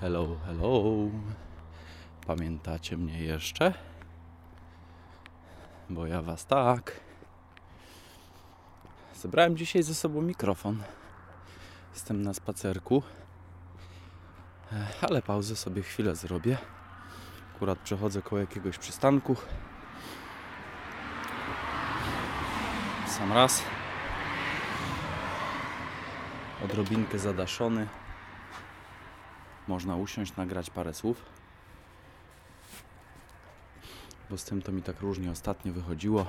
Hello, hello. Pamiętacie mnie jeszcze? Bo ja was tak. Zebrałem dzisiaj ze sobą mikrofon. Jestem na spacerku. E, Ale pauzę sobie chwilę zrobię. Akurat przechodzę koło jakiegoś przystanku. Sam raz. Odrobinkę zadaszony. Można usiąść, nagrać parę słów. Bo z tym to mi tak różnie ostatnio wychodziło.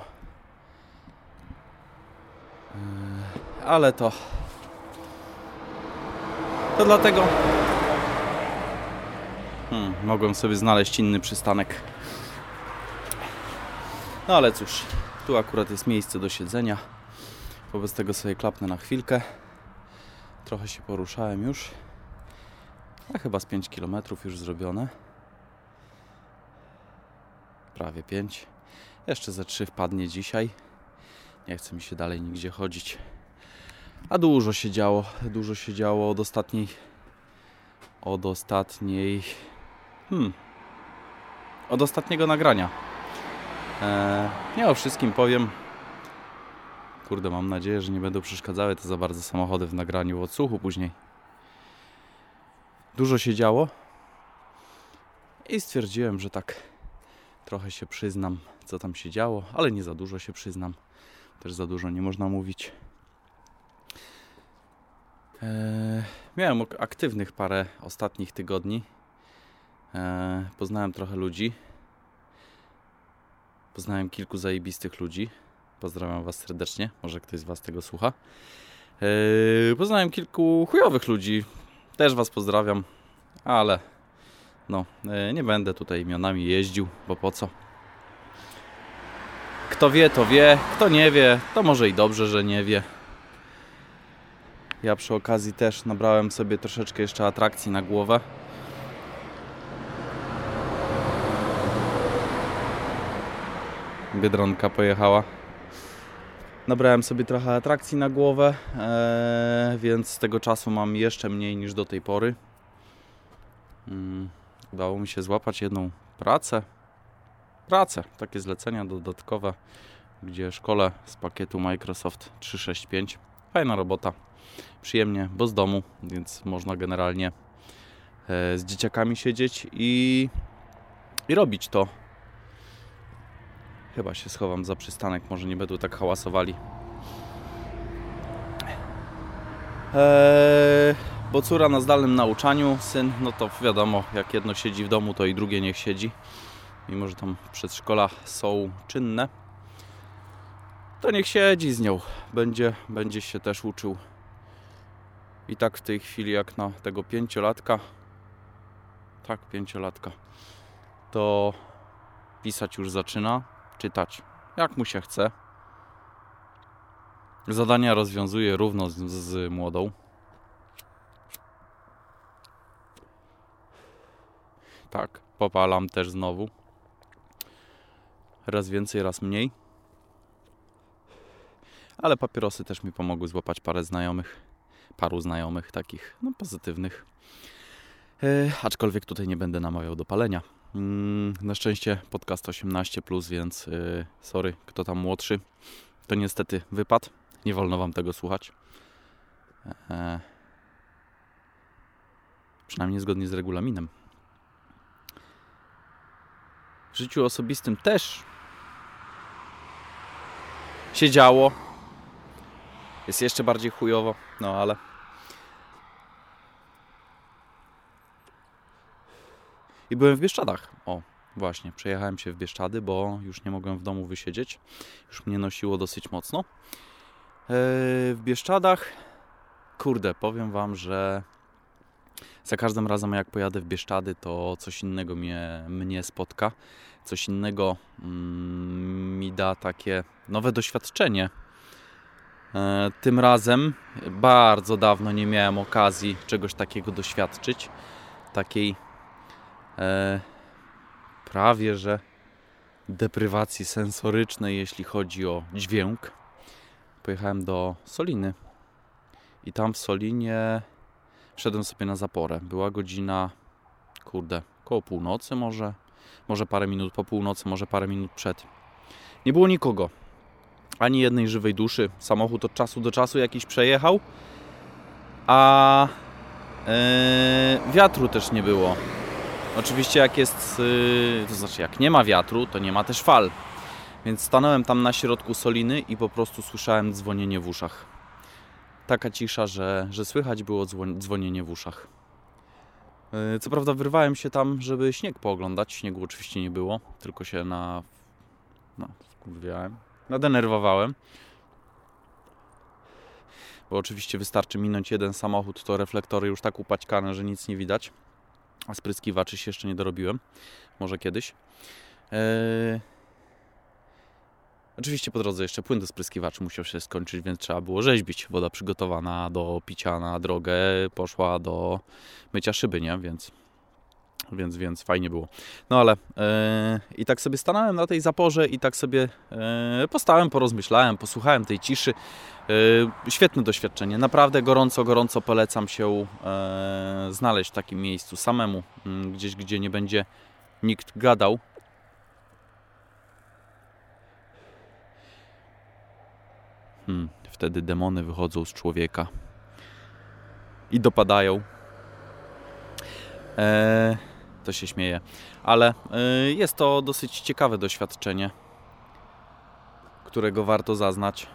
Yy, Ale to. To dlatego. Hmm, mogłem sobie znaleźć inny przystanek. No ale cóż, tu akurat jest miejsce do siedzenia. Wobec tego sobie klapnę na chwilkę. Trochę się poruszałem już. A chyba z 5 km już zrobione. Prawie 5. Jeszcze ze 3 wpadnie dzisiaj. Nie chce mi się dalej nigdzie chodzić. A dużo się działo. Dużo się działo od ostatniej. Od ostatniej. Hmm. Od ostatniego nagrania. Eee, nie o wszystkim powiem. Kurde, mam nadzieję, że nie będą przeszkadzały te za bardzo samochody w nagraniu odsłuchu później. Dużo się działo i stwierdziłem, że tak trochę się przyznam, co tam się działo, ale nie za dużo się przyznam. Też za dużo nie można mówić. Eee, miałem aktywnych parę ostatnich tygodni. Eee, poznałem trochę ludzi. Poznałem kilku zajebistych ludzi. Pozdrawiam Was serdecznie. Może ktoś z Was tego słucha. Eee, poznałem kilku chujowych ludzi. Też Was pozdrawiam. Ale no, e, nie będę tutaj imionami jeździł, bo po co? Kto wie, to wie. Kto nie wie, to może i dobrze, że nie wie. Ja przy okazji też nabrałem sobie troszeczkę jeszcze atrakcji na głowę. Biedronka pojechała. Nabrałem sobie trochę atrakcji na głowę, e, więc z tego czasu mam jeszcze mniej niż do tej pory. Mm, Udało mi się złapać jedną pracę. Pracę, takie zlecenia dodatkowe, gdzie szkole z pakietu Microsoft 365. Fajna robota, przyjemnie, bo z domu, więc można generalnie e, z dzieciakami siedzieć i, i robić to. Chyba się schowam za przystanek, może nie będą tak hałasowali. Eee, bo córa na zdalnym nauczaniu, syn, no to wiadomo, jak jedno siedzi w domu, to i drugie niech siedzi. Mimo, że tam przedszkola są czynne, to niech siedzi z nią. Będzie, będzie się też uczył. I tak w tej chwili, jak na tego pięciolatka, tak, pięciolatka, to pisać już zaczyna, czytać jak mu się chce. Zadania rozwiązuje równo z, z młodą. Tak, popalam też znowu. Raz więcej, raz mniej. Ale papierosy też mi pomogły złapać parę znajomych. Paru znajomych takich, no pozytywnych. E, aczkolwiek tutaj nie będę namawiał do palenia. Mm, na szczęście podcast 18, więc e, sorry, kto tam młodszy. To niestety wypad. Nie wolno wam tego słuchać. E, przynajmniej zgodnie z regulaminem. W życiu osobistym też się działo. Jest jeszcze bardziej chujowo, no ale. I byłem w Bieszczadach. O, właśnie, przejechałem się w Bieszczady, bo już nie mogłem w domu wysiedzieć. Już mnie nosiło dosyć mocno. Eee, w Bieszczadach, kurde, powiem Wam, że za każdym razem jak pojadę w Bieszczady, to coś innego mnie, mnie spotka. Coś innego mm, mi da takie nowe doświadczenie. E, tym razem bardzo dawno nie miałem okazji czegoś takiego doświadczyć. Takiej e, prawie że deprywacji sensorycznej, jeśli chodzi o dźwięk. Pojechałem do Soliny i tam w Solinie Wszedłem sobie na zaporę. Była godzina kurde, koło północy może, może parę minut po północy, może parę minut przed. Nie było nikogo, ani jednej żywej duszy. Samochód od czasu do czasu jakiś przejechał, a yy, wiatru też nie było. Oczywiście jak jest, yy, to znaczy jak nie ma wiatru, to nie ma też fal. Więc stanąłem tam na środku Soliny i po prostu słyszałem dzwonienie w uszach. Taka cisza, że, że słychać było dzwonienie w uszach. Yy, co prawda wyrwałem się tam, żeby śnieg pooglądać. Śniegu oczywiście nie było, tylko się na... no, wkurwiałem. Nadenerwowałem. Bo oczywiście wystarczy minąć jeden samochód, to reflektory już tak upaćkane, że nic nie widać. A spryskiwaczy się jeszcze nie dorobiłem. Może kiedyś. Yy... Oczywiście po drodze jeszcze płyn do spryskiwaczy musiał się skończyć, więc trzeba było rzeźbić. Woda przygotowana do picia na drogę poszła do mycia szyby, nie? Więc, więc, więc fajnie było. No ale yy, i tak sobie stanąłem na tej zaporze i tak sobie yy, postałem, porozmyślałem, posłuchałem tej ciszy. Yy, świetne doświadczenie. Naprawdę gorąco, gorąco polecam się znaleźć w takim miejscu samemu, mm, gdzieś, gdzie nie będzie nikt gadał, Hmm, wtedy demony wychodzą z człowieka i dopadają. Eee, to się śmieje, ale e, jest to dosyć ciekawe doświadczenie, którego warto zaznać.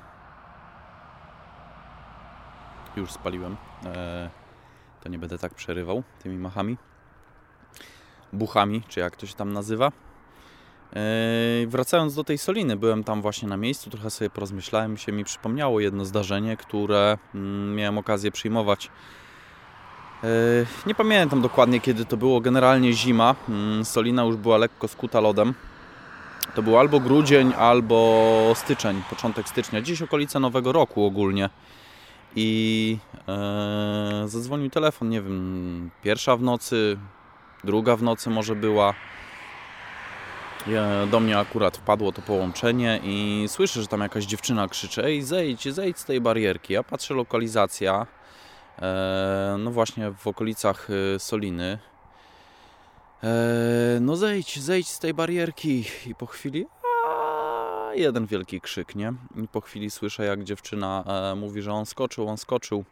Już spaliłem. Eee, to nie będę tak przerywał tymi machami. Buchami, czy jak to się tam nazywa. Yy, wracając do tej Soliny, byłem tam właśnie na miejscu, trochę sobie porozmyślałem, się mi przypomniało jedno zdarzenie, które mm, miałem okazję przyjmować. Yy, nie pamiętam dokładnie kiedy to było, generalnie zima, mm, Solina już była lekko skuta lodem. To był albo grudzień, albo styczeń, początek stycznia, gdzieś okolice Nowego Roku ogólnie. I e, zadzwonił telefon, nie wiem, pierwsza w nocy, druga w nocy może była do mnie akurat wpadło to połączenie i słyszę, że tam jakaś dziewczyna krzyczy Ej, zejdź, zejdź z tej barierki. Ja patrzę lokalizacja, no właśnie w okolicach e, Soliny. E, no zejdź, zejdź z tej barierki. I po chwili jeden wielki krzyk, nie? I po chwili słyszę, jak dziewczyna mówi, że on skoczył, on skoczył.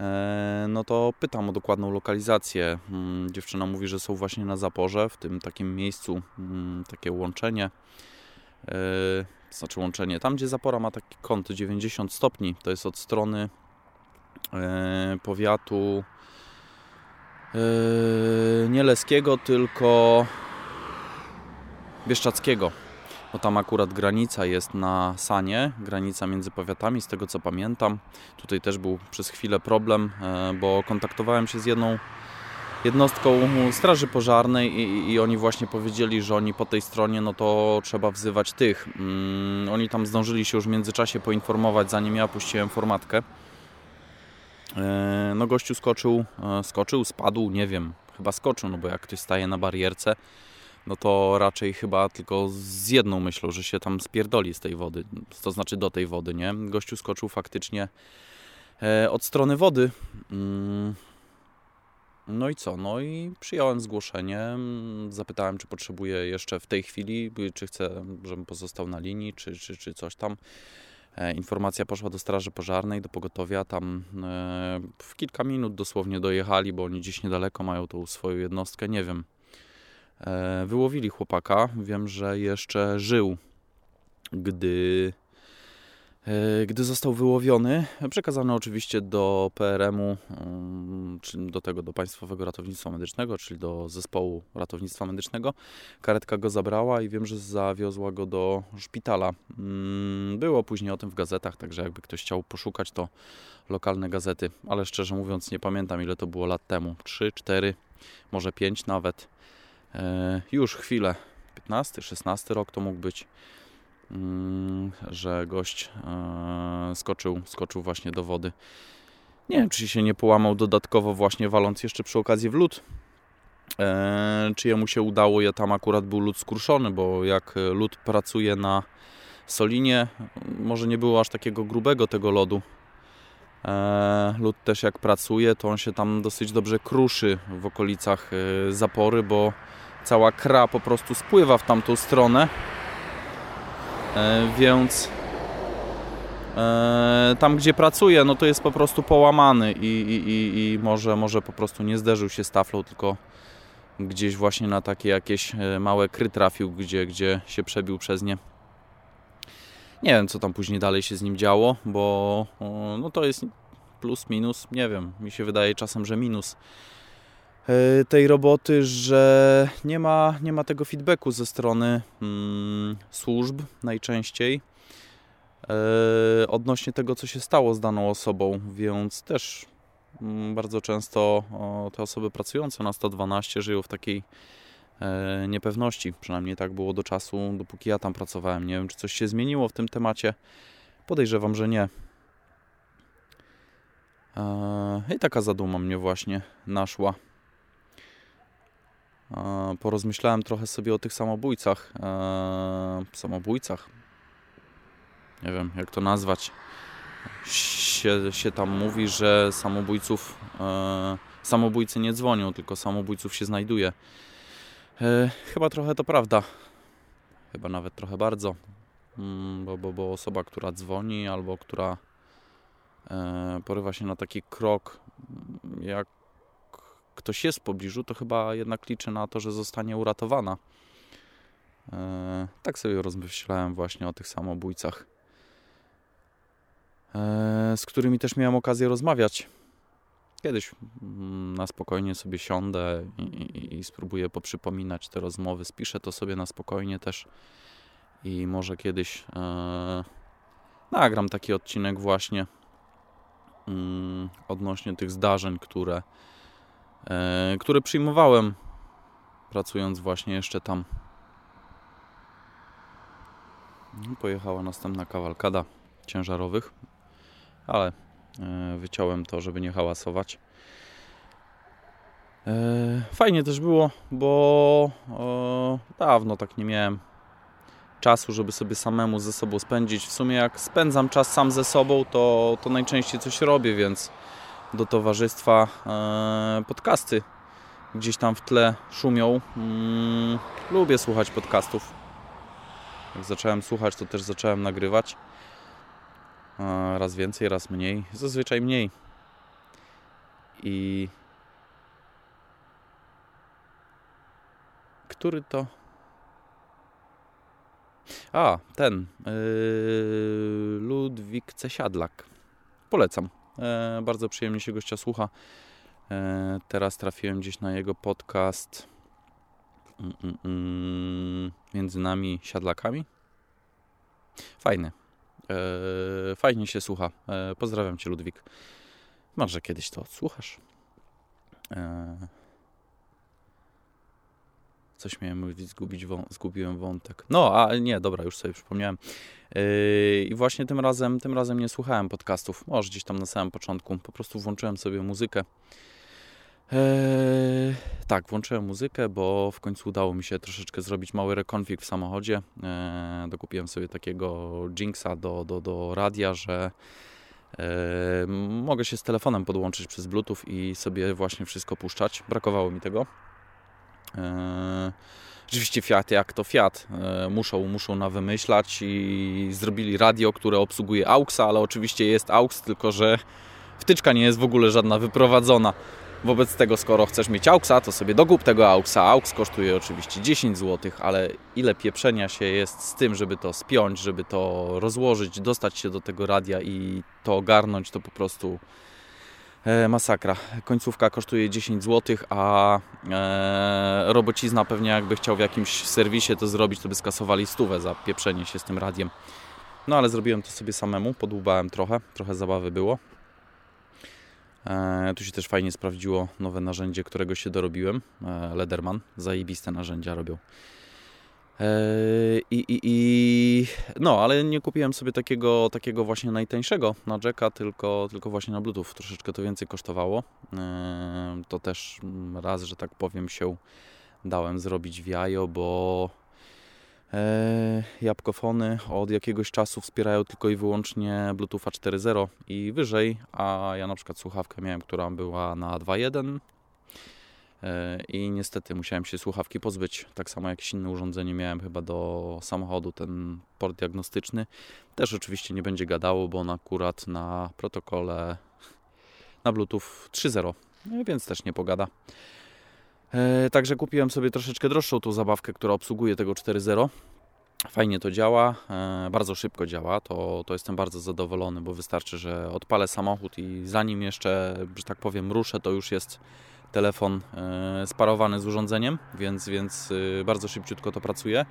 E, no to pytam o dokładną lokalizację. Mm, dziewczyna mówi, że są właśnie na zaporze, w tym takim miejscu, mm, takie łączenie. E, znaczy łączenie, tam gdzie zapora ma taki kąt 90 stopni, to jest od strony e, powiatu nie Leskiego, tylko Bieszczackiego bo tam akurat granica jest na Sanie, granica między powiatami, z tego co pamiętam. Tutaj też był przez chwilę problem, e, bo kontaktowałem się z jedną jednostką Straży Pożarnej i, i, oni właśnie powiedzieli, że oni po tej stronie, no to trzeba wzywać tych. Mm, oni tam zdążyli się już w międzyczasie poinformować, zanim ja puściłem formatkę. E, no gościu skoczył, e, skoczył, spadł, nie wiem, chyba skoczył, no bo jak ktoś staje na barierce, no to raczej chyba tylko z jedną myślą, że się tam spierdoli z tej wody, to znaczy do tej wody, nie? Gościu skoczył faktycznie e, od strony wody. Mm. No i co? No i przyjąłem zgłoszenie, zapytałem, czy potrzebuję jeszcze w tej chwili, czy chcę, żebym pozostał na linii, czy, czy, czy coś tam. E, informacja poszła do Straży Pożarnej, do pogotowia. Tam e, w kilka minut dosłownie dojechali, bo oni gdzieś niedaleko mają tą swoją jednostkę. Nie wiem, E, wyłowili chłopaka. Wiem, że jeszcze żył, gdy, gdy został wyłowiony. Przekazano oczywiście do PRM-u, mm, czyli do tego, do Państwowego Ratownictwa Medycznego, czyli do zespołu ratownictwa medycznego. Karetka go zabrała i wiem, że zawiozła go do szpitala. Mm, było później o tym w gazetach, także jakby ktoś chciał poszukać, to lokalne gazety, ale szczerze mówiąc nie pamiętam ile to było lat temu. 3, 4, może 5 nawet. E, już chwilę, 15, 16 rok to mógł być, że gość e, skoczył, skoczył właśnie do wody. Nie wiem, czy się nie połamał dodatkowo właśnie waląc jeszcze przy okazji w lód. E, czy jemu się udało, ja tam akurat był lód skruszony, bo jak lód pracuje na solinie, może nie było aż takiego grubego tego lodu, E, lód też jak pracuje, to on się tam dosyć dobrze kruszy w okolicach e, zapory, bo cała kra po prostu spływa w tamtą stronę. E, więc tam gdzie pracuje, no to jest po prostu połamany i, i, i, może, może po prostu nie zderzył się z taflą, tylko gdzieś właśnie na takie jakieś małe kry trafił, gdzie, gdzie się przebił przez nie. Nie wiem, co tam później dalej się z nim działo, bo no to jest plus, minus, nie wiem, mi się wydaje czasem, że minus e, tej roboty, że nie ma, nie ma tego feedbacku ze strony mm, służb najczęściej e, odnośnie tego, co się stało z daną osobą, więc też mm, bardzo często o, te osoby pracujące na 112 żyją w takiej E, niepewności. Przynajmniej tak było do czasu, dopóki ja tam pracowałem. Nie wiem, czy coś się zmieniło w tym temacie. Podejrzewam, że nie. E, I taka zaduma mnie właśnie naszła. E, porozmyślałem trochę sobie o tych samobójcach. Samobójcach. Nie wiem, jak to nazwać. Się, się tam mówi, że samobójców samobójcy nie dzwonią, tylko samobójców się znajduje. E, chyba trochę to prawda. Chyba nawet trochę bardzo. Mm, bo, bo, bo osoba, która dzwoni albo która e, porywa się na taki krok, jak ktoś jest w pobliżu, to chyba jednak liczy na to, że zostanie uratowana. E, tak sobie rozmyślałem właśnie o tych samobójcach, z którymi też miałem okazję rozmawiać Kiedyś mm, na spokojnie sobie siądę i, i, i, spróbuję poprzypominać te rozmowy. Spiszę to sobie na spokojnie też i może kiedyś e, nagram taki odcinek właśnie mm, odnośnie tych zdarzeń, które, e, które przyjmowałem pracując właśnie jeszcze tam. Pojechała następna kawalkada ciężarowych, ale E, wyciąłem to, żeby nie hałasować. E, fajnie też było, bo dawno tak nie miałem czasu, żeby sobie samemu ze sobą spędzić. W sumie jak spędzam czas sam ze sobą, to, to najczęściej coś robię, więc do towarzystwa e, podcasty gdzieś tam w tle szumią. Mm, lubię słuchać podcastów. Jak zacząłem słuchać, to też zacząłem nagrywać. Raz więcej, raz mniej. Zazwyczaj mniej. I który to? A, ten. Yy, Ludwik Cesiadlak. Polecam. E, bardzo przyjemnie się gościa słucha. E, teraz trafiłem gdzieś na jego podcast mm, mm, mm, między nami siadlakami. Fajny. E, fajnie się słucha. Pozdrawiam Cię, Ludwik. Może kiedyś to odsłuchasz. Coś miałem mówić, zgubić wą zgubiłem wątek. No, a nie, dobra, już sobie przypomniałem. I właśnie tym razem, tym razem nie słuchałem podcastów. Może gdzieś tam na samym początku. Po prostu włączyłem sobie muzykę. Eee, tak, włączyłem muzykę, bo w końcu udało mi się troszeczkę zrobić mały rekonfig w samochodzie. Eee, dokupiłem sobie takiego Jinxa do, do, do radia, że eee, mogę się z telefonem podłączyć przez Bluetooth i sobie właśnie wszystko puszczać. Brakowało mi tego. Oczywiście Fiat jak to Fiat. Eee, muszą, muszą na wymyślać i zrobili radio, które obsługuje AUXa, ale oczywiście jest AUX, tylko że wtyczka nie jest w ogóle żadna wyprowadzona. Wobec tego, skoro chcesz mieć AUXa, to sobie dokup tego AUXa. AUX kosztuje oczywiście 10 zł, ale ile pieprzenia się jest z tym, żeby to spiąć, żeby to rozłożyć, dostać się do tego radia i to ogarnąć, to po prostu e, masakra. Końcówka kosztuje 10 zł, a e, robocizna pewnie jakby chciał w jakimś serwisie to zrobić, to by skasowali stówę za pieprzenie się z tym radiem. No ale zrobiłem to sobie samemu, podłubałem trochę, trochę zabawy było. E, tu się też fajnie sprawdziło nowe narzędzie, którego się dorobiłem. E, Lederman. Zajebiste narzędzia robią. E, I, i, i, no, ale nie kupiłem sobie takiego, takiego właśnie najtańszego na jacka, tylko, tylko właśnie na Bluetooth. Troszeczkę to więcej kosztowało. To też raz, że tak powiem, się dałem zrobić w jajo, bo E, jabłkofony od jakiegoś czasu wspierają tylko i wyłącznie Bluetootha 4.0 i wyżej, a ja na przykład słuchawkę miałem, która była na 2.1 e, i niestety musiałem się słuchawki pozbyć. Tak samo jakieś inne urządzenie miałem chyba do samochodu, ten port diagnostyczny. Też oczywiście nie będzie gadało, bo on akurat na protokole na Bluetooth 3.0, e, więc też nie pogada. E, także kupiłem sobie troszeczkę droższą tą zabawkę, która obsługuje tego 4.0. Fajnie to działa, e, bardzo szybko działa, to, to jestem bardzo zadowolony, bo wystarczy, że odpalę samochód i zanim jeszcze, że tak powiem, ruszę, to już jest telefon e, sparowany z urządzeniem, więc, więc bardzo szybciutko to pracuje.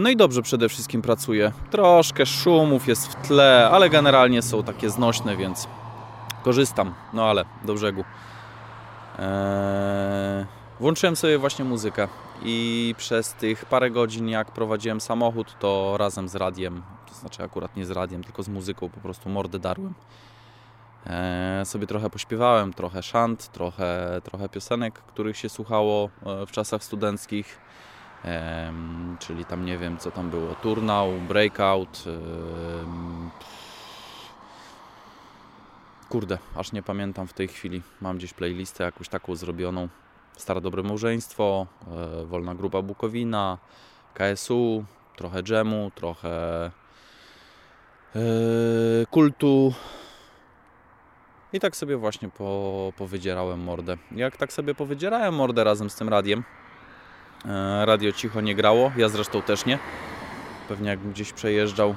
No i dobrze przede wszystkim pracuje. Troszkę szumów jest w tle, ale generalnie są takie znośne, więc korzystam. No ale do brzegu. Włączyłem sobie właśnie muzykę i przez tych parę godzin jak prowadziłem samochód, to razem z radiem, to znaczy akurat nie z radiem, tylko z muzyką po prostu mordę darłem. Eee, sobie trochę pośpiewałem, trochę szant, trochę, trochę piosenek, których się słuchało e, w czasach studenckich. Czyli tam nie wiem co tam było, turnał, breakout, Kurde, aż nie pamiętam w tej chwili. Mam gdzieś playlistę jakąś taką zrobioną. Stare Dobre Małżeństwo, e, Wolna Grupa Bukowina, KSU, trochę dżemu, trochę e, kultu. I tak sobie właśnie po, powydzierałem mordę. Jak tak sobie powydzierałem mordę razem z tym radiem, e, radio cicho nie grało, ja zresztą też nie. Pewnie jakbym gdzieś przejeżdżał,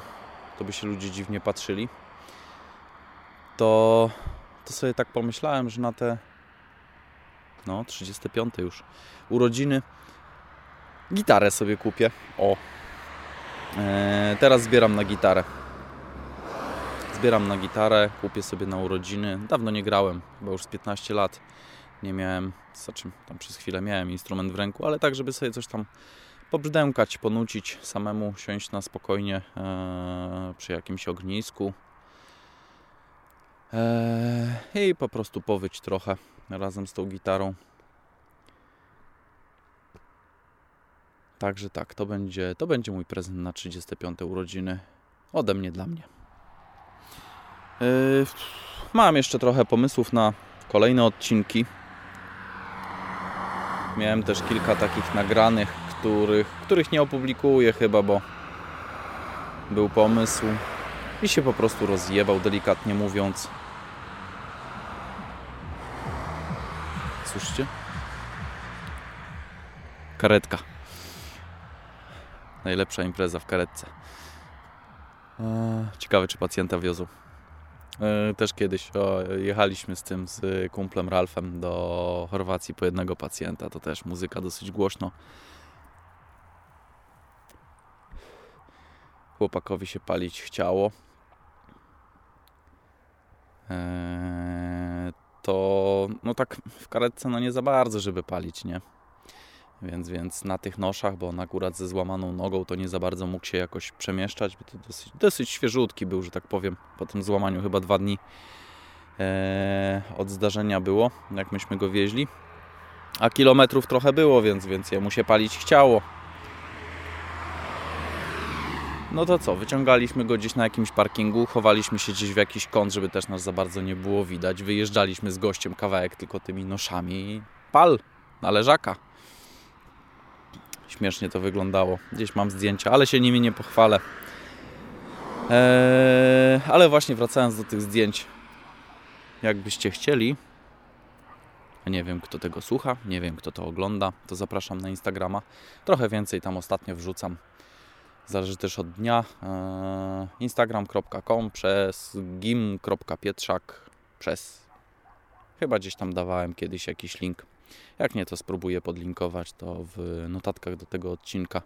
to by się ludzie dziwnie patrzyli to, to sobie tak pomyślałem, że na te no 35 już urodziny gitarę sobie kupię. O, e, teraz zbieram na gitarę. Zbieram na gitarę, kupię sobie na urodziny. Dawno nie grałem, chyba już z 15 lat. Nie miałem, znaczy tam przez chwilę miałem instrument w ręku, ale tak, żeby sobie coś tam pobrzdękać, ponucić, samemu siąść na spokojnie e, przy jakimś ognisku, Eee, i po prostu powyć trochę razem z tą gitarą. Także tak, to będzie, to będzie mój prezent na 35 urodziny ode mnie dla mnie. Eee, mam jeszcze trochę pomysłów na kolejne odcinki. Miałem też kilka takich nagranych, których, których nie opublikuję chyba, bo był pomysł i się po prostu rozjebał, delikatnie mówiąc. Słyszycie? Karetka. Najlepsza impreza w karetce. Ciekawe, czy pacjenta wiozą. E, też kiedyś jechaliśmy z tym, z kumplem Ralfem do Chorwacji po jednego pacjenta. To też muzyka dosyć głośno. Chłopakowi się palić chciało. Eee, to no tak w karetce no nie za bardzo, żeby palić, nie? Więc, więc na tych noszach, bo on akurat ze złamaną nogą to nie za bardzo mógł się jakoś przemieszczać, bo to dosyć, dosyć świeżutki był, że tak powiem, po tym złamaniu chyba dwa dni eee, od zdarzenia było, jak myśmy go wieźli. A kilometrów trochę było, więc, więc jemu się palić chciało. No to co, wyciągaliśmy go gdzieś na jakimś parkingu, chowaliśmy się gdzieś w jakiś kąt, żeby też nas za bardzo nie było widać. Wyjeżdżaliśmy z gościem kawałek tylko tymi noszami i pal na leżaka. Śmiesznie to wyglądało. Gdzieś mam zdjęcia, ale się nimi nie pochwalę. Eee, ale właśnie wracając do tych zdjęć, jakbyście chcieli, nie wiem kto tego słucha, nie wiem kto to ogląda, to zapraszam na Instagrama. Trochę więcej tam ostatnio wrzucam Zależy też od dnia. E, Instagram.com przez gim.pietrzak przez chyba gdzieś tam dawałem kiedyś jakiś link. Jak nie, to spróbuję podlinkować to w notatkach do tego odcinka.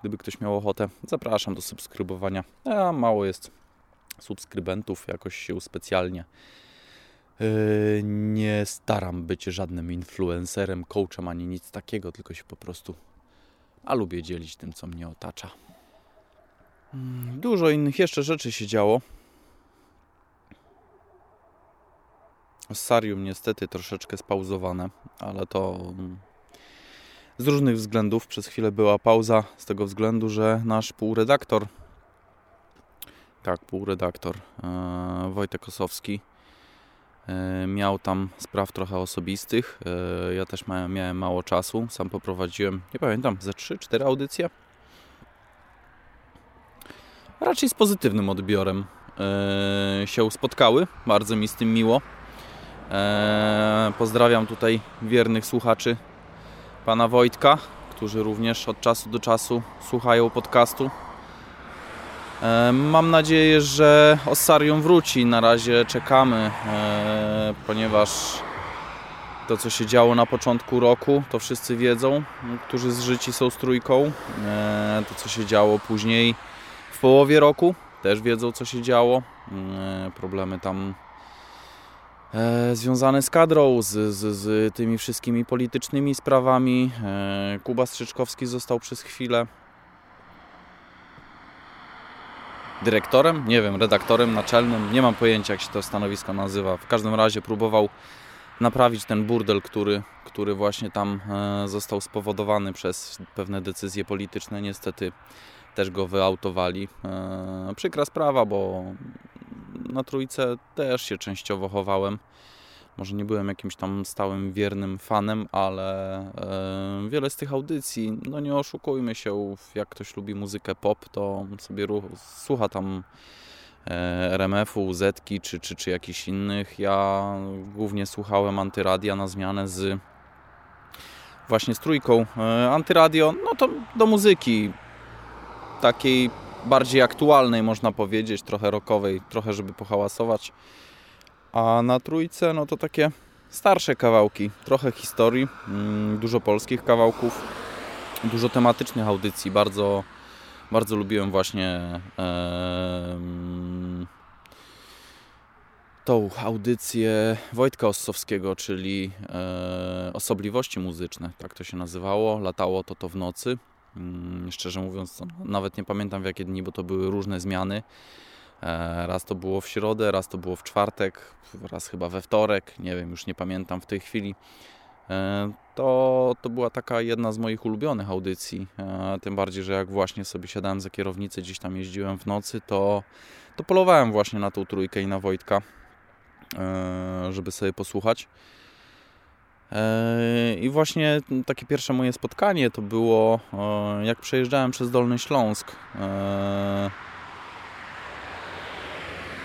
Gdyby ktoś miał ochotę, zapraszam do subskrybowania. A mało jest subskrybentów, jakoś się specjalnie e, nie staram być żadnym influencerem, coachem ani nic takiego, tylko się po prostu a lubię dzielić tym, co mnie otacza. Mm, dużo innych jeszcze rzeczy się działo. Sarium niestety troszeczkę spauzowane, ale to z różnych względów. Przez chwilę była pauza z tego względu, że nasz półredaktor, tak, półredaktor e, Wojtek Osowski e, miał tam spraw trochę osobistych. E, ja też miałem mało czasu. Sam poprowadziłem, nie pamiętam, ze 3-4 audycje. Raczej z pozytywnym odbiorem się spotkały. Bardzo mi z tym miło. Pozdrawiam tutaj wiernych słuchaczy pana Wojtka, którzy również od czasu do czasu słuchają podcastu. E, mam nadzieję, że Ossarium wróci. Na razie czekamy, e, ponieważ to, co się działo na początku roku, to wszyscy wiedzą, którzy zżyci są z trójką. To, co się działo później w połowie roku, też wiedzą, co się działo. Problemy tam e, związane z kadrą, z, z, z, tymi wszystkimi politycznymi sprawami. E, Kuba Strzyczkowski został przez chwilę dyrektorem, nie wiem, redaktorem naczelnym, nie mam pojęcia jak się to stanowisko nazywa. W każdym razie próbował naprawić ten burdel, który, który właśnie tam e, został spowodowany przez pewne decyzje polityczne. Niestety też go wyautowali. Przykra sprawa, bo na trójce też się częściowo chowałem. Może nie byłem jakimś tam stałym, wiernym fanem, ale e, wiele z tych audycji, no nie oszukujmy się, jak ktoś lubi muzykę pop, to sobie ruch, słucha tam e, RMF-u, Zetki czy, czy, czy jakichś innych. Ja głównie słuchałem antyradia na zmianę z właśnie z trójką. E, antyradio, no to do muzyki takiej bardziej aktualnej, można powiedzieć, trochę rockowej, trochę żeby pohałasować. A na trójce, no to takie starsze kawałki, trochę historii, mm, dużo polskich kawałków, dużo tematycznych audycji. Bardzo, bardzo lubiłem właśnie e, tą audycję Wojtka Ossowskiego, czyli e, Osobliwości muzyczne, tak to się nazywało. Latało to to w nocy. Mm, szczerze mówiąc, nawet nie pamiętam w jakie dni, bo to były różne zmiany. E, raz to było w środę, raz to było w czwartek, raz chyba we wtorek, nie wiem, już nie pamiętam w tej chwili. E, to, to była taka jedna z moich ulubionych audycji. E, tym bardziej, że jak właśnie sobie siadałem za kierownicę, gdzieś tam jeździłem w nocy, to, to polowałem właśnie na tą trójkę i na Wojtka, żeby sobie posłuchać. I właśnie takie pierwsze moje spotkanie to było, jak przejeżdżałem przez Dolny Śląsk.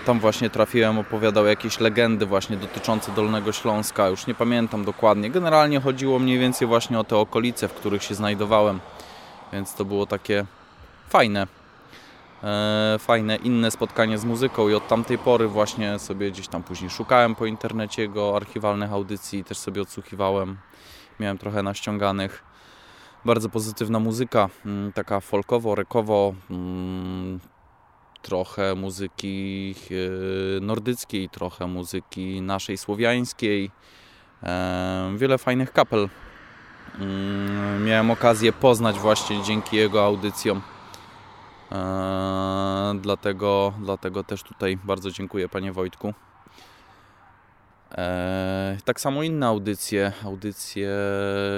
Tam właśnie trafiłem, opowiadał jakieś legendy właśnie dotyczące Dolnego Śląska. Już nie pamiętam dokładnie. Generalnie chodziło mniej więcej właśnie o te okolice, w których się znajdowałem. Więc to było takie fajne. E, fajne, inne spotkanie z muzyką i od tamtej pory właśnie sobie gdzieś tam później szukałem po internecie jego archiwalnych audycji, też sobie odsłuchiwałem. Miałem trochę naściąganych. Bardzo pozytywna muzyka, mm, taka folkowo, rekowo, mm, trochę muzyki e, nordyckiej, trochę muzyki naszej słowiańskiej. E, wiele fajnych kapel mm, miałem okazję poznać właśnie dzięki jego audycjom. E, dlatego, dlatego też tutaj bardzo dziękuję Panie Wojtku. E, tak samo inne audycje, audycje,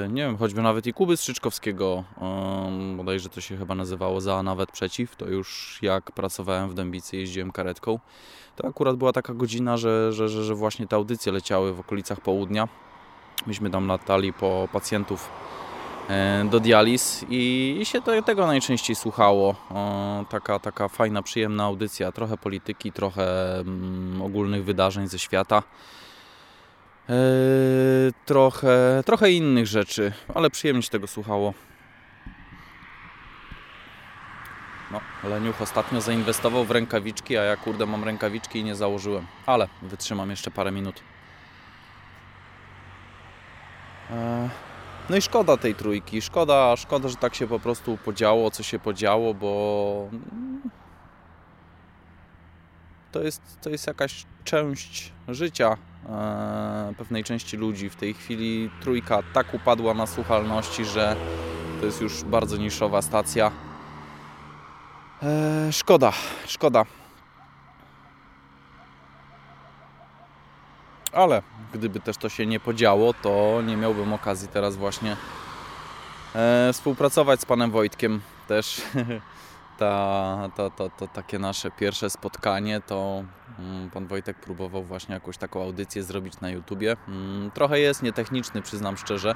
nie wiem, choćby nawet i Kuby Strzyczkowskiego, um, bodajże to się chyba nazywało za, nawet przeciw, to już jak pracowałem w Dębicy, jeździłem karetką, to akurat była taka godzina, że, że, że, że właśnie te audycje leciały w okolicach południa. Myśmy tam latali po pacjentów do dializ i, się tego najczęściej słuchało. Taka, taka fajna, przyjemna audycja, trochę polityki, trochę mm, ogólnych wydarzeń ze świata. Eee, trochę, trochę innych rzeczy, ale przyjemnie się tego słuchało. No, Leniuch ostatnio zainwestował w rękawiczki, a ja kurde mam rękawiczki i nie założyłem. Ale wytrzymam jeszcze parę minut. Eee, no i szkoda tej trójki. Szkoda, szkoda, że tak się po prostu podziało, co się podziało, bo to jest, to jest jakaś część życia e, pewnej części ludzi. W tej chwili trójka tak upadła na słuchalności, że to jest już bardzo niszowa stacja. E, szkoda, szkoda. Ale gdyby też to się nie podziało, to nie miałbym okazji teraz właśnie e, współpracować z panem Wojtkiem też. ta, to, to, to takie nasze pierwsze spotkanie, to mm, pan Wojtek próbował właśnie jakąś taką audycję zrobić na YouTubie. Mm, trochę jest nietechniczny, przyznam szczerze,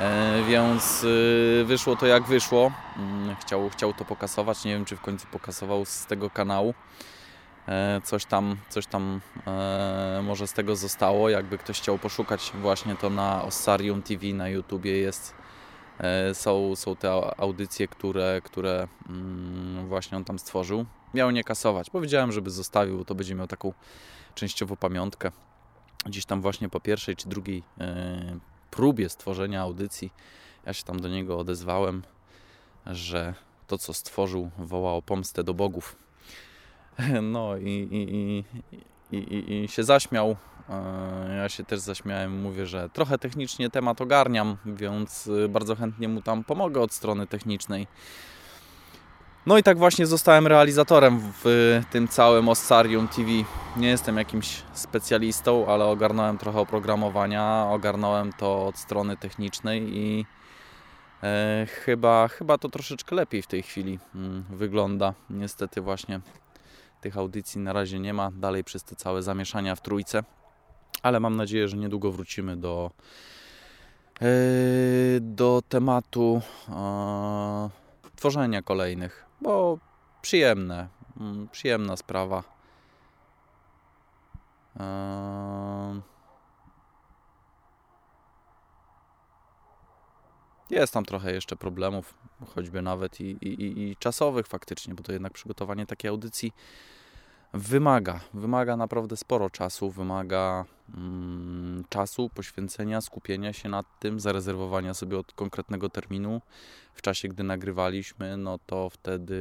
e, więc y, wyszło to jak wyszło. Mm, chciał, chciał to pokasować, nie wiem czy w końcu pokasował z tego kanału. E, coś tam, coś tam e, może z tego zostało. Jakby ktoś chciał poszukać właśnie to na Ossarium TV na YouTubie jest E, są, są te audycje, które, które mm, właśnie on tam stworzył. Miał nie kasować. Powiedziałem, żeby zostawił, bo to będzie miał taką częściowo pamiątkę. Gdzieś tam właśnie po pierwszej czy drugiej próbie stworzenia audycji ja się tam do niego odezwałem, że to, co stworzył, wołało pomstę do bogów. No i, i, i, i, i się zaśmiał, E, ja się też zaśmiałem, mówię, że trochę technicznie temat ogarniam, więc y, bardzo chętnie mu tam pomogę od strony technicznej. No i tak właśnie zostałem realizatorem w tym całym Ossarium TV. Nie jestem jakimś specjalistą, ale ogarnąłem trochę oprogramowania, ogarnąłem to od strony technicznej i e, chyba, chyba to troszeczkę lepiej w tej chwili mm, wygląda. Niestety właśnie tych audycji na razie nie ma, dalej przez te całe zamieszania w trójce ale mam nadzieję, że niedługo wrócimy do, e, do tematu e, tworzenia kolejnych, bo przyjemne, mm, przyjemna sprawa. E, jest tam trochę jeszcze problemów, choćby nawet i, i, i czasowych faktycznie, bo to jednak przygotowanie takiej audycji wymaga, wymaga naprawdę sporo czasu, wymaga mm, czasu, poświęcenia, skupienia się nad tym, zarezerwowania sobie od konkretnego terminu. W czasie, gdy nagrywaliśmy, no to wtedy,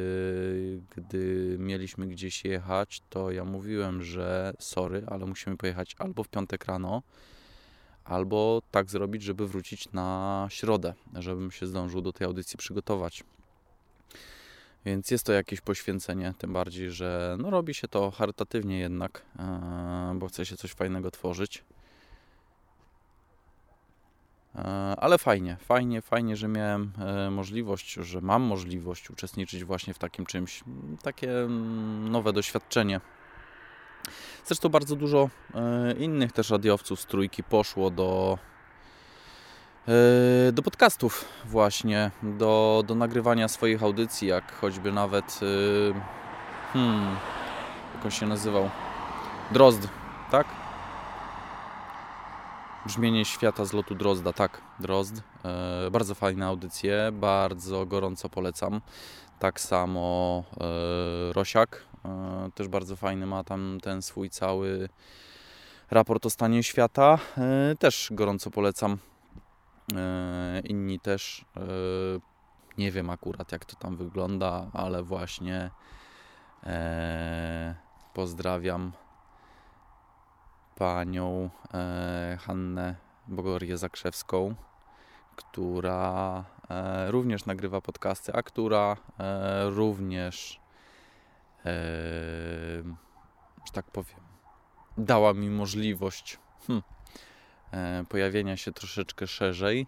gdy mieliśmy gdzieś jechać, to ja mówiłem, że sorry, ale musimy pojechać albo w piątek rano, albo tak zrobić, żeby wrócić na środę, żebym się zdążył do tej audycji przygotować. Więc jest to jakieś poświęcenie, tym bardziej, że no, robi się to charytatywnie jednak, e, bo chce się coś fajnego tworzyć. E, ale fajnie, fajnie, fajnie, że miałem e, możliwość, że mam możliwość uczestniczyć właśnie w takim czymś, takie mm, nowe doświadczenie. Zresztą bardzo dużo innych też radiowców z trójki poszło do E, do podcastów właśnie, do, do nagrywania swoich audycji, jak choćby nawet e, hmm, jak on się nazywał? Drozd, tak? Brzmienie świata z lotu Drozda, tak, Drozd. E, bardzo fajne audycje, bardzo gorąco polecam. Tak samo e, Rosiak, e, też bardzo fajny ma tam ten swój cały raport o stanie świata. E, też gorąco polecam. E, inni też e, nie wiem akurat jak to tam wygląda, ale właśnie pozdrawiam panią Hannę Bogorię Zakrzewską, która również nagrywa podcasty, a która również, że tak powiem, dała mi możliwość hmm, E, pojawienia się troszeczkę szerzej.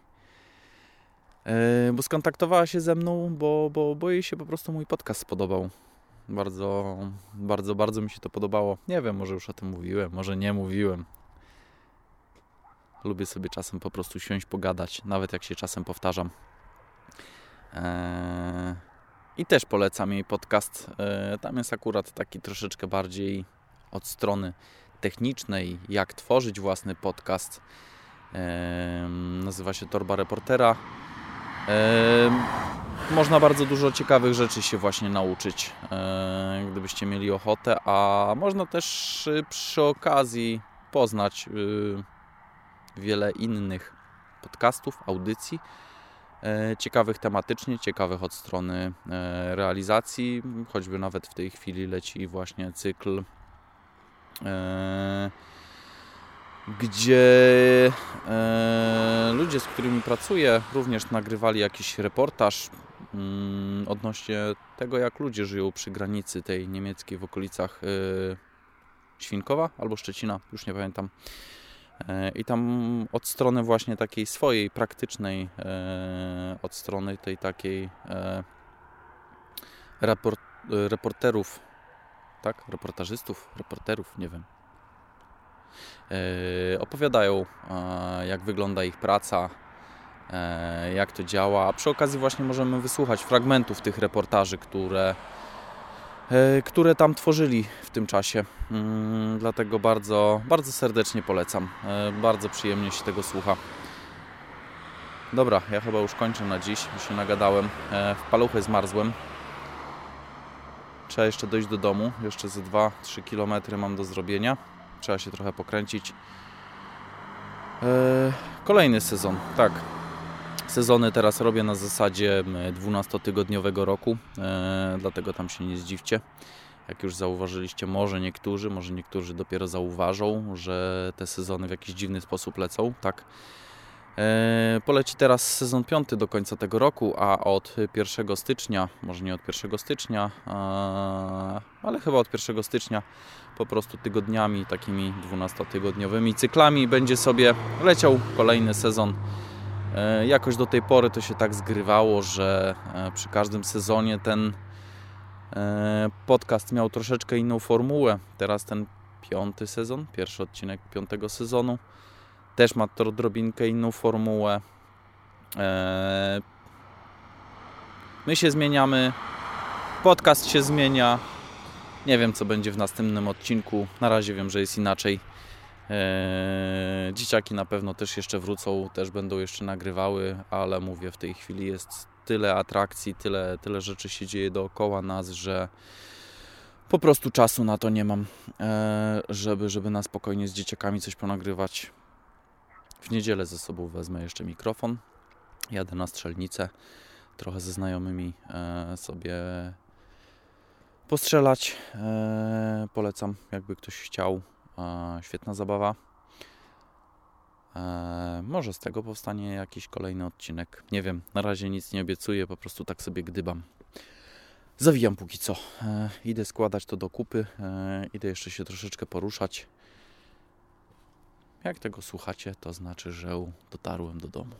E, bo skontaktowała się ze mną, bo, bo, bo jej się po prostu mój podcast spodobał. Bardzo, bardzo, bardzo mi się to podobało. Nie wiem, może już o tym mówiłem, może nie mówiłem. Lubię sobie czasem po prostu siąść, pogadać, nawet jak się czasem powtarzam. Eee, I też polecam jej podcast. Eee, tam jest akurat taki troszeczkę bardziej od strony technicznej, jak tworzyć własny podcast. Nazywa się Torba Reportera. Można bardzo dużo ciekawych rzeczy się właśnie nauczyć, gdybyście mieli ochotę, a można też y, przy okazji poznać y, wiele innych podcastów, audycji, e, ciekawych tematycznie, ciekawych od strony e, realizacji, choćby nawet w tej chwili leci właśnie cykl E, gdzie e, ludzie, z którymi pracuję, również nagrywali jakiś reportaż mm, odnośnie tego, jak ludzie żyją przy granicy tej niemieckiej w okolicach e, Świnkowa albo Szczecina, już nie pamiętam. E, I tam od strony właśnie takiej swojej, praktycznej, e, od strony tej takiej e, raport, reporterów, tak? Reportażystów, reporterów, nie wiem. Opowiadają, jak wygląda ich praca, jak to działa. A przy okazji właśnie możemy wysłuchać fragmentów tych reportaży, które które tam tworzyli w tym czasie. Mm, dlatego bardzo, bardzo serdecznie polecam. E, bardzo przyjemnie się tego słucha. Dobra, ja chyba już kończę na dziś, już się nagadałem. E, w paluchy zmarzłem. Trzeba jeszcze dojść do domu. Jeszcze ze 2-3 km mam do zrobienia. Trzeba się trochę pokręcić. Kolejny sezon, tak. Sezony teraz robię na zasadzie 12-tygodniowego roku, e, dlatego tam się nie zdziwcie. Jak już zauważyliście, może niektórzy, może niektórzy dopiero zauważą, że te sezony w jakiś dziwny sposób lecą, tak. E, poleci teraz sezon piąty do końca tego roku, a od 1 stycznia, może nie od 1 stycznia, ale chyba od 1 stycznia po prostu tygodniami, takimi 12-tygodniowymi cyklami będzie sobie leciał kolejny sezon jakoś do tej pory to się tak zgrywało, że e, przy każdym sezonie ten e, podcast miał troszeczkę inną formułę. Teraz ten piąty sezon, pierwszy odcinek piątego sezonu, też ma to inną formułę. My się zmieniamy, podcast się zmienia. Nie wiem, co będzie w następnym odcinku. Na razie wiem, że jest inaczej. Eee, dzieciaki na pewno też jeszcze wrócą, też będą jeszcze nagrywały, ale mówię, w tej chwili jest tyle atrakcji, tyle, tyle rzeczy się dzieje dookoła nas, że po prostu czasu na to nie mam, eee, żeby, żeby na spokojnie z dzieciakami coś ponagrywać. W niedzielę ze sobą wezmę jeszcze mikrofon, jadę na strzelnicę, trochę ze znajomymi eee, sobie postrzelać. Polecam, jakby ktoś chciał. Świetna zabawa. E, może z tego powstanie jakiś kolejny odcinek. Nie wiem, na razie nic nie obiecuję, po prostu tak sobie gdybam. Zawijam póki co. E, idę składać to do kupy, e, idę jeszcze się troszeczkę poruszać. Jak tego słuchacie, to znaczy, że dotarłem do domu.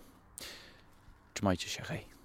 Trzymajcie się, hej.